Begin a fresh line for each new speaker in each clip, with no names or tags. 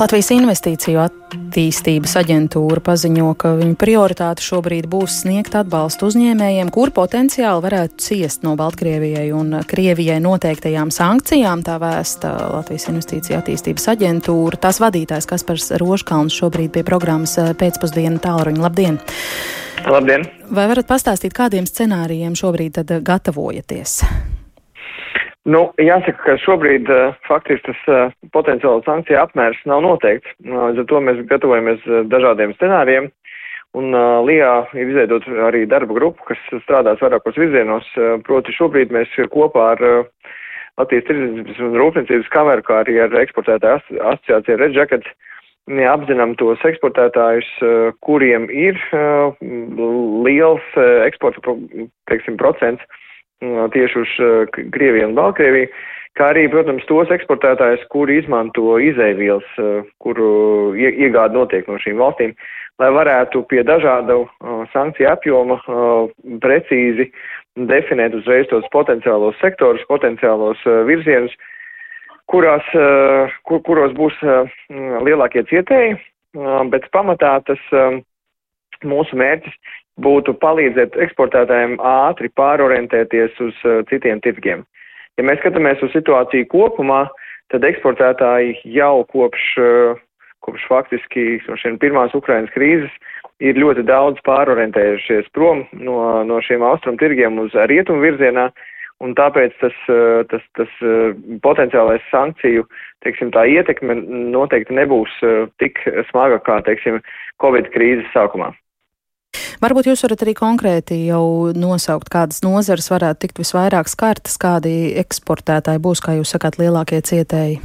Latvijas investīciju attīstības aģentūra paziņo, ka viņu prioritāte šobrīd būs sniegt atbalstu uzņēmējiem, kur potenciāli varētu ciest no Baltkrievijai un Krievijai noteiktajām sankcijām. Tā vēsta Latvijas investīciju attīstības aģentūra. Tās vadītājs Kaspars Roškalns šobrīd pie programmas pēcpusdienu tālruņa. Labdien!
Labdien!
Vai varat pastāstīt, kādiem scenārijiem šobrīd gatavojaties?
Nu, jāsaka, ka šobrīd uh, faktiski tas uh, potenciāla sankcija apmērs nav noteikts. Līdz ar to mēs gatavojamies uh, dažādiem scenārijiem. Un uh, LIA ir izveidot arī darba grupu, kas strādās vairākos virzienos. Uh, proti šobrīd mēs kopā ar uh, Latvijas tirdzniecības un rūpniecības kameru, kā arī ar eksportētāju asociāciju Red Jacket, apzinām tos eksportētājus, uh, kuriem ir uh, liels uh, eksporta, teiksim, procents tieši uz Krieviju un Baltkrieviju, kā arī, protams, tos eksportētājus, kuri izmanto izēvielas, kuru iegāda notiek no šīm valstīm, lai varētu pie dažādu sankciju apjoma precīzi definēt uzreiz tos potenciālos sektorus, potenciālos virzienus, kurās, kur, kuros būs lielākie cietēji, bet pamatā tas mūsu mērķis būtu palīdzēt eksportētājiem ātri pārorientēties uz uh, citiem tirgiem. Ja mēs skatāmies uz situāciju kopumā, tad eksportētāji jau kopš, uh, kopš faktiski no šiem pirmās Ukrainas krīzes ir ļoti daudz pārorientējušies prom no, no šiem austrum tirgiem uz rietumu virzienā, un tāpēc tas, uh, tas, tas potenciālais sankciju, teiksim, tā ietekme noteikti nebūs tik smaga kā, teiksim, Covid krīzes sākumā.
Varbūt jūs varat arī konkrēti jau nosaukt, kādas nozares varētu tikt visvairāk skartas, kādi eksportētāji būs, kā jūs sakāt, lielākie cietēji.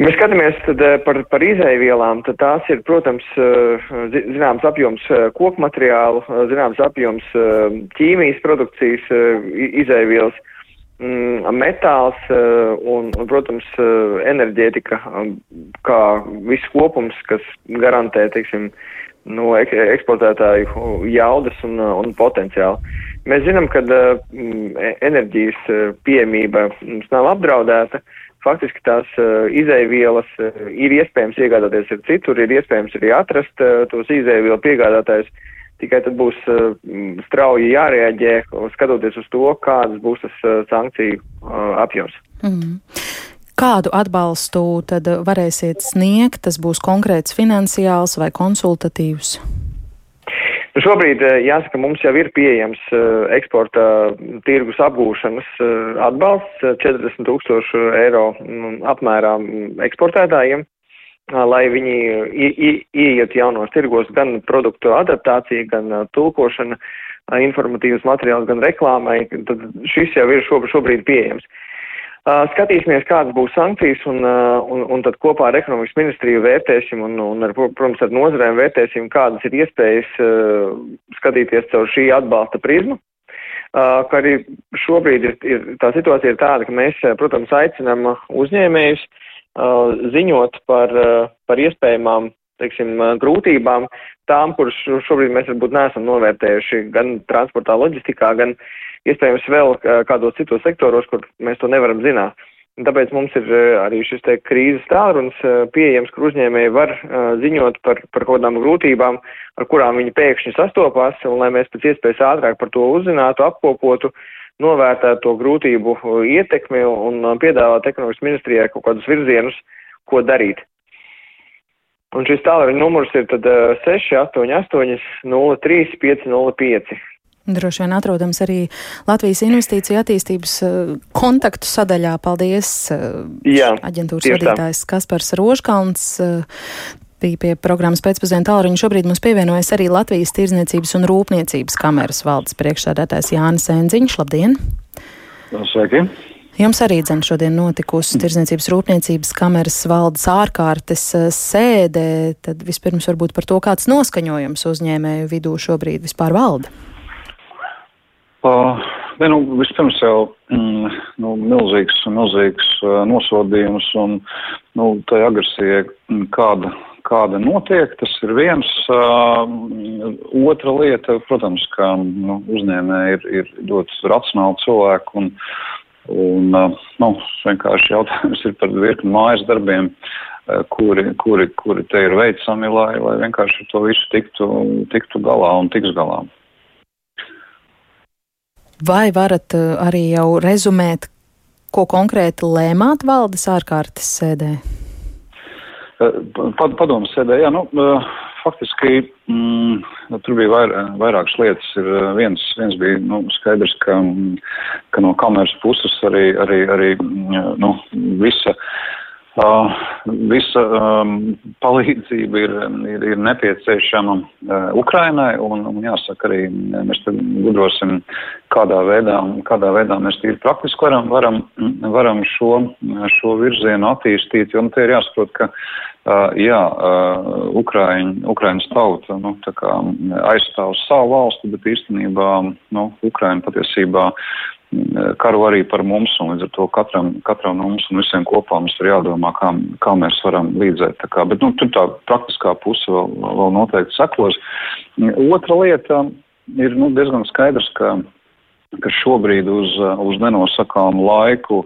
Mēs skatāmies tad, eh, par, par izēvielām, tad tās ir, protams, eh, zināms apjoms eh, kokmateriālu, zināms apjoms ķīmijas produkcijas izēvielas, metāls un, un, protams, enerģētika kā viss kopums, kas garantē, teiksim, no eksportētāju jaudas un, un potenciālu. Mēs zinām, ka mm, e, enerģijas pieejamība mums nav apdraudēta. Faktiski tās izēvielas ir iespējams iegādāties ar citur, ir iespējams arī atrast tos izēvielu piegādātājus. Tikai tad būs uh, strauji jārēģē, skatoties uz to, kādas būs tas uh, sankciju uh, apjoms. Mm.
Kādu atbalstu tad varēsiet sniegt? Tas būs konkrēts finansiāls vai konsultatīvs?
Nu šobrīd, eh, jāsaka, mums jau ir pieejams eksporta tirgus apgūšanas atbalsts 40 tūkstošu eiro um, apmērā eksportētājiem, uh, lai viņi ieiet jaunos tirgos gan produktu adaptācija, gan tulkošana, informatīvas materiāls, gan reklāmai. Tad šis jau ir šobrīd pieejams. Skatīsimies, kādas būs sankcijas, un, un, un tad kopā ar ekonomikas ministriju vērtēsim, un, un ar, protams, ar nozarēm vērtēsim, kādas ir iespējas uh, skatīties caur šī atbalsta prizmu. Uh, arī šobrīd ir, ir, tā situācija ir tāda, ka mēs, protams, aicinām uzņēmējus uh, ziņot par, uh, par iespējamām teiksim, grūtībām, tām, kuras šobrīd mēs varbūt neesam novērtējuši gan transportā, loģistikā, gan uh, iespējams vēl kādos citos sektoros, kur mēs to nevaram zināt. Tāpēc mums ir arī šis te krīzes tālrunis pieejams, kur uzņēmēji var ziņot par, par kaut kādām grūtībām, ar kurām viņi pēkšņi sastopās, un lai mēs pēc iespējas ātrāk par to uzzinātu, apkopotu, novērtētu to grūtību ietekmi un piedāvāt ekonomikas ministrijai kaut kādus virzienus, ko darīt. Un šis tālruņa numurs ir tad 688 03 505.
Droši vien atrodams arī Latvijas investīcija attīstības uh, kontaktu sadaļā. Paldies, uh, Jā, aģentūras vadītājs tā. Kaspars Rožkalns. Bija pie programmas pēcpusdienu tālruņa. Šobrīd mums pievienojas arī Latvijas Tirzniecības un Rūpniecības kameras valdes priekšsēdētājs Jānis Enziņš. Labdien!
Sveiki!
Jums arī dzen šodien notikusi Tirzniecības rūpniecības kameras valdes ārkārtas sēdē. Tad vispirms varbūt par to, kāds noskaņojums uzņēmēju vidū šobrīd vispār valda.
Uh, ne, nu, vispirms jau mm, nu, milzīgs, milzīgs uh, nosodījums un nu, tā agresija, mm, kāda, kāda notiek, tas ir viens. Uh, otra lieta, protams, ka nu, uzņēmēji ir, ir ļoti racionāli cilvēki un, un uh, nu, vienkārši jautājums ir par virkni mājas darbiem. kuri, kuri, kuri te ir veicami, lai, lai vienkārši to visu tiktu, tiktu galā un tiks galā.
Vai varat arī jau rezumēt, ko konkrēti lēmāt valdes ārkārtas sēdē?
Padomu sēdē, jā, nu, faktiski mm, tur bija vair, vairākas lietas. Ir, viens, viens bija nu, skaidrs, ka, ka no kameras puses arī, arī, arī nu, visa. Uh, visa um, palīdzība ir, ir, ir nepieciešama uh, Ukrainai, un, un jāsaka arī, mēs tad gudrosim, kādā veidā, kādā veidā mēs tīri praktiski varam, varam, varam šo, šo virzienu attīstīt, jo nu, te ir jāsaprot, ka Uh, jā, uh, Ukraiņ, Ukraiņas tauta nu, aizstāv savu valsti, bet īstenībā nu, Ukraiņa patiesībā karo arī par mums, un līdz ar to katram, katram no mums un visiem kopā mums ir jādomā, kā, kā mēs varam līdzēt. Tā kā, bet nu, tur tā praktiskā puse vēl, vēl noteikti sekos. Otra lieta ir nu, diezgan skaidrs, ka ka šobrīd uz, uz nenosakāmu laiku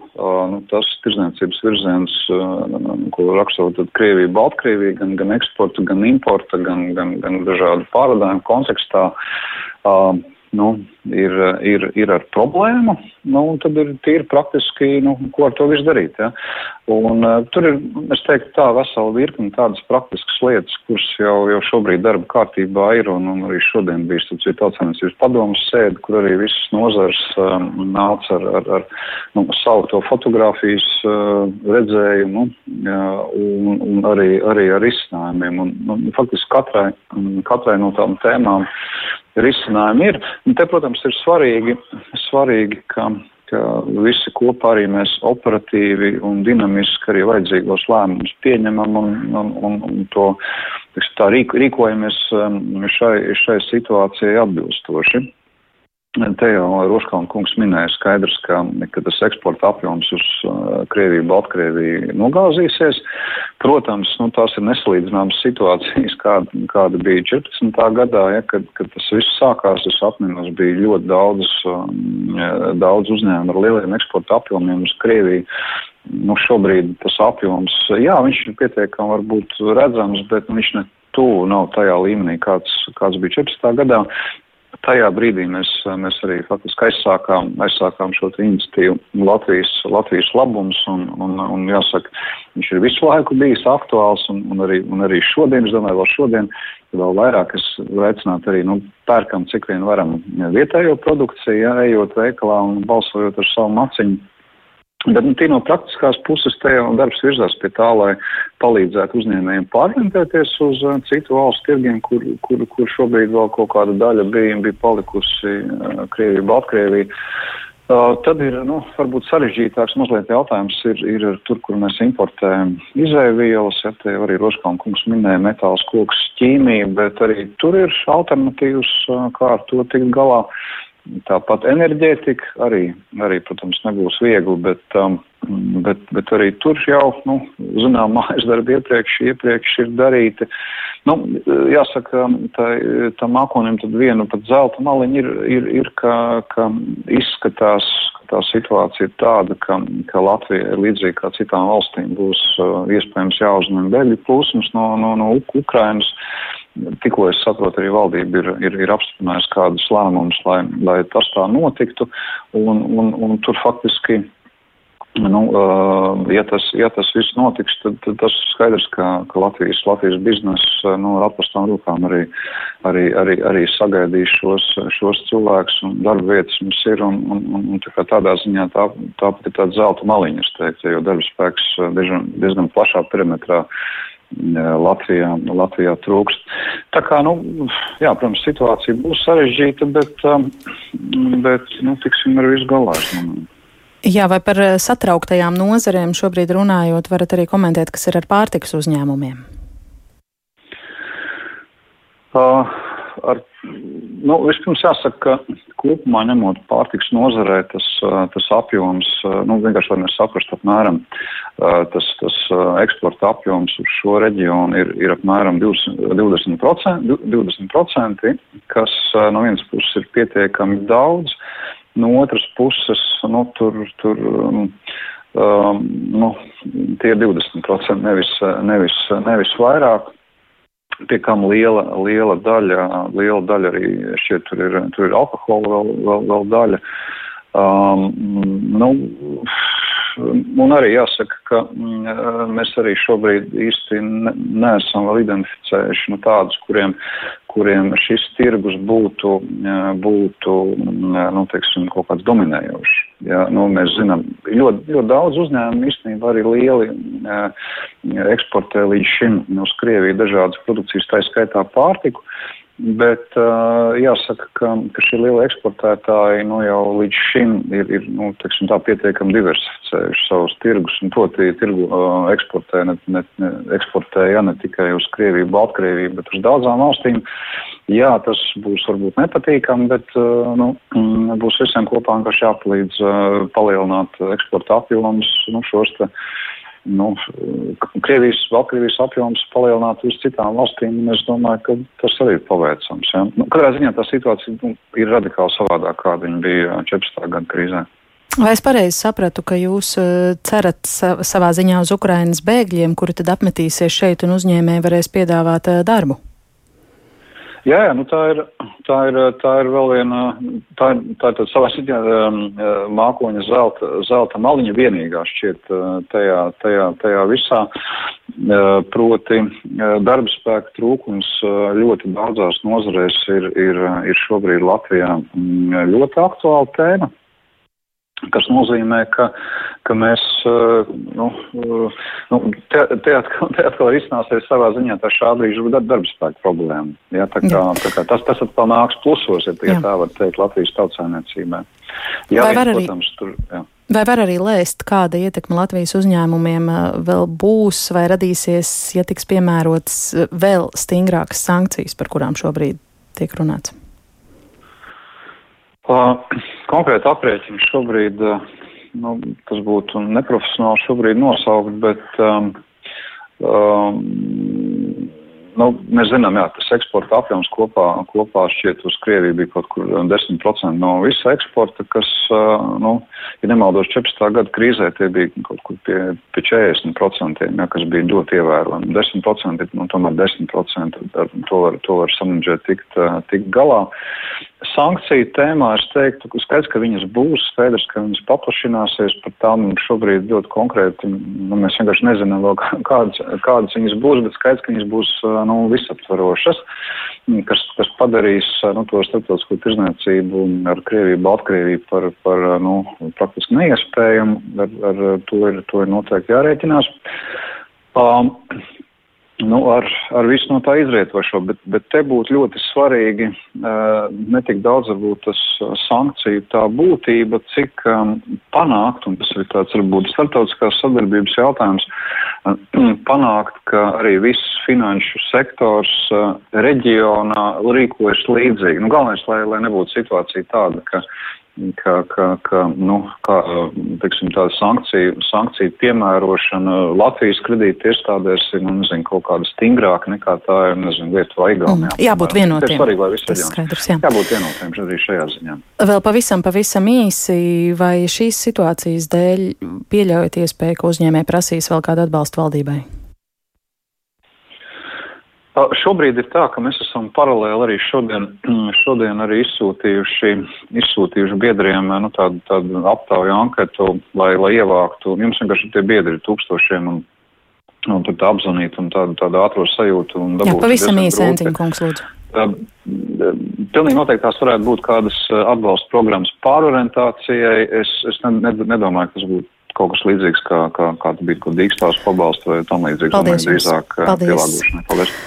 nu, tas tirdzniecības virziens, ko raksturo Krievija, Baltkrievija, gan, gan eksporta, gan importa, gan, gan, gan dažādu pārvadājumu kontekstā, nu, ir, ir, ir ar problēmu, nu, tad ir tīri praktiski, nu, ko ar to visu darīt. Ja? Un, uh, tur ir, es teiktu, tā vesela virkni tādas praktiskas lietas, kuras jau, jau šobrīd darba kārtībā ir, un, un arī šodien bija tāds tautsāniecības padomas sēde, kur arī visas nozars um, nāca ar, ar, ar nu, savu to fotografijas uh, redzējumu uh, un, un arī, arī ar izcinājumiem. Un, nu, faktiski katrai, katrai no tām tēmām risinājumi ir. Un te, protams, ir svarīgi, svarīgi ka, ka visi kopā arī mēs operatīvi un dinamiski arī vajadzīgos lēmumus pieņemam un, un, un, un to tā rīkojamies um, šai, šai situācijai atbilstoši. Te jau Roškalna kungs minēja skaidrs, ka, ka tas eksporta apjoms uz uh, Krieviju, Baltkrieviju nogāzīsies. Protams, nu, tās ir nesalīdzināmas situācijas, kāda, kāda bija 14. gadā, ja, kad, kad tas viss sākās. Es atminos, bija ļoti daudz, um, daudz uzņēmumu ar lieliem eksporta apjomiem uz Krieviju. Nu, šobrīd tas apjoms, jā, viņš ir pietiekami varbūt redzams, bet viņš ne tuvu nav tajā līmenī, kāds, kāds bija 14. gadā tajā brīdī mēs, mēs arī faktiski aizsākām, aizsākām šo iniciatīvu Latvijas, Latvijas labums, un, un, un jāsaka, viņš ir visu laiku bijis aktuāls, un, un, arī, un arī šodien, es domāju, vēl šodien, vēl vairāk es aicinātu arī, nu, pērkam, cik vien varam vietējo produkciju, jā, ejot veikalā un balsojot ar savu maciņu Bet nu, no praktiskās puses te jau darbs virzās pie tā, lai palīdzētu uzņēmējiem pārorientēties uz uh, citu valstu tirgiem, kur, kur, kur šobrīd vēl kaut kāda daļa bija, bija palikusi uh, Krievija, Baltkrievija. Uh, tad ir, nu, varbūt sarežģītāks mazliet jautājums ir, ir tur, kur mēs importējam izēvielas, ja te arī Roškalna kungs minēja metāls, koks, ķīmija, bet arī tur ir alternatīvas, kā ar to tikt galā. Uh, Tāpat enerģētika arī, arī, protams, nebūs viegli, bet, um, bet, bet arī tur jau, nu, zinām, mājas darbi iepriekš, iepriekš ir darīti. Nu, jāsaka, tā, tā mākonim tad vienu pat zelta maliņu ir, ir, ir ka, ka izskatās, ka tā situācija ir tāda, ka, ka Latvija līdzīgi kā citām valstīm būs uh, iespējams jāuzņem beļu plūsmas no, no, no Ukrainas. Tikko es saprotu, arī valdība ir, ir, ir apstiprinājusi kādus lēmumus, lai, lai tas tā notiktu, un, un, un tur faktiski Nu, uh, ja, tas, ja tas viss notiks, tad, tad tas skaidrs, ka, ka Latvijas, Latvijas biznesa nu, ar atvastām rūkām arī, arī, arī, arī sagaidīs šos, šos cilvēkus un darba vietas mums ir. Un, un, un, un tā tādā ziņā tā, tā pat ir tāda zelta maliņa, es teiktu, jo darba spēks diezgan, diezgan plašā perimetrā Latvijā, Latvijā trūkst. Tā kā, nu, jā, protams, situācija būs sarežģīta, bet, um, bet nu, tiksim ar visu galā.
Jā, vai par satrauktajām nozarēm šobrīd runājot, varat arī komentēt, kas ir ar pārtiks uzņēmumiem?
Uh, ar, nu, vispirms jāsaka, ka kopumā ņemot pārtiks nozarē, tas, tas apjoms, nu, vienkārši, lai mēs saprastu apmēram, tas, tas eksporta apjoms uz šo reģionu ir, ir apmēram 20%, 20%, kas no vienas puses ir pietiekami daudz, no otras puses, nu, tur, tur, um, nu, tie ir 20%, nevis, nevis, nevis vairāk. Pie kam liela, liela daļa, liela daļa arī šķiet tur ir, tur ir alkohola vēl, vēl, vēl daļa. Um, nu, Un arī jāsaka, ka mm, mēs arī šobrīd īsti neesam vēl identificējuši nu, tādus, kuriem, kuriem šis tirgus būtu, būtu nu, teiksim, kaut kāds dominējošs. Ja, nu, mēs zinām, ļoti, ļoti daudz uzņēmumu īstenībā arī lieli eksportē līdz šim uz Krieviju dažādas produkcijas, tā skaitā pārtiku. Bet uh, jāsaka, ka, ka šie lielie eksportētāji nu, jau līdz šim ir, ir nu, teiksim, tā pietiekami diversificējuši savus tirgus, tie tirgu uh, eksportē, ne, ne, ne, eksportē ja, ne tikai uz Krieviju, Baltkrieviju, bet uz daudzām valstīm. Jā, tas būs varbūt nepatīkami, bet uh, nu, būs visiem kopā jāpalīdz uh, palielināt eksporta apjomus nu, šos te. Uh, nu, Krievijas, Baltkrievijas apjoms palielināt uz citām valstīm, un es domāju, ka tas arī ir paveicams. Ja? Nu, katrā ziņā tā situācija nu, ir radikāli savādāk, kāda viņa bija 14. gada krīzē.
Vai es pareizi sapratu, ka jūs eh, cerat savā ziņā uz Ukrainas bēgļiem, kuri tad apmetīsies šeit un uzņēmēji varēs piedāvāt eh, darbu?
Jā, jā nu tā, ir, tā, ir, tā ir vēl viena, tā, tā ir savā ziņā um, uh, mākoņa zelta, zelta maliņa vienīgā šķiet uh, tajā, tajā, tajā visā. Uh, proti darba spēka trūkums ļoti daudzās nozarēs ir, ir, ir šobrīd Latvijā mm, ļoti aktuāla tēma kas nozīmē, ka, ka mēs, eh, nu, eh, nu te, te, atkal, te atkal risināsies savā ziņā tā šā brīža darbspēka problēma. Ja, tā kā, tā kā tas, tas atkal nāks plusos, ja, ja tā var teikt, Latvijas tautsēmniecībā.
Jā, arī, protams, tur, jā. Vai var arī lēst, kāda ietekme Latvijas uzņēmumiem eh, vēl būs vai radīsies, ja tiks piemērotas vēl stingrākas sankcijas, par kurām šobrīd tiek runāts?
Konkrēti aprēķini šobrīd, nu, tas būtu neprofesionāli šobrīd nosaukt, bet um, um, nu, mēs zinām, jā, tas eksporta apjoms kopā, kopā šķiet uz Krieviju bija kaut kur 10% no visa eksporta, kas, nu, ja nemaldos 14. gada krīzē, tie bija kaut kur pie, pie 40%, jā, kas bija ļoti ievērojami. 10% ir, nu, tomēr 10%, ar to var, to var samanģēt tikt, tikt galā. Sankciju tēmā es teiktu, ka skaidrs, ka viņas būs, skaidrs, ka viņas paplašināsies, par tām šobrīd ļoti konkrēti, nu, mēs vienkārši nezinām vēl kādas, kādas viņas būs, bet skaidrs, ka viņas būs, nu, visaptvarošas, kas, kas padarīs, nu, to starptautisko tirzniecību ar Krieviju, Baltkrieviju par, par, nu, praktiski neiespējumu, ar, ar to ir, to ir noteikti jārēķinās. Um, Nu, ar, ar visu no tā izrietošo, bet, bet te būtu ļoti svarīgi ne tik daudz varbūt tas sankciju tā būtība, cik panākt, un tas ir tāds varbūt starptautiskās sadarbības jautājums, panākt, ka arī viss finanšu sektors reģionā rīkojas līdzīgi. Nu, galvenais, lai, lai nebūtu situācija tāda, ka ka, ka, ka nu, kā, teiksim, tāda sankciju, sankciju piemērošana Latvijas kredīta iestādēs ir, nu, nezinu, kaut kāda stingrāka nekā tā ir, nezinu, Lietuva, Igaunijā.
Mm, jābūt vienotiem.
Tas svarīgi, lai visi
ir skaidrs, jā.
Jābūt vienotiem arī šajā ziņā.
Vēl pavisam, pavisam īsi, vai šīs situācijas dēļ pieļaujat iespēju, ka uzņēmē prasīs vēl kādu atbalstu valdībai?
Šobrīd ir tā, ka mēs esam paralēli arī šodien, šodien arī izsūtījuši, izsūtījuši biedriem nu, tādu, tādu aptauju anketu, lai, lai ievāktu. Jums vienkārši tie biedri ir tūkstošiem un, un tad apzvanīt un tādu, tādu ātro sajūtu.
Jā, pavisam īsi, Entiņa kungs, lūdzu.
Pilnīgi noteikti tās varētu būt kādas atbalsta programmas pārorientācijai. Es, es nedomāju, ka tas būtu kaut kas līdzīgs, kā, kā, kā bija, ko dīkstās pabalstu vai tam līdzīgs.
Paldies!
Drīzāk
Paldies.
Paldies!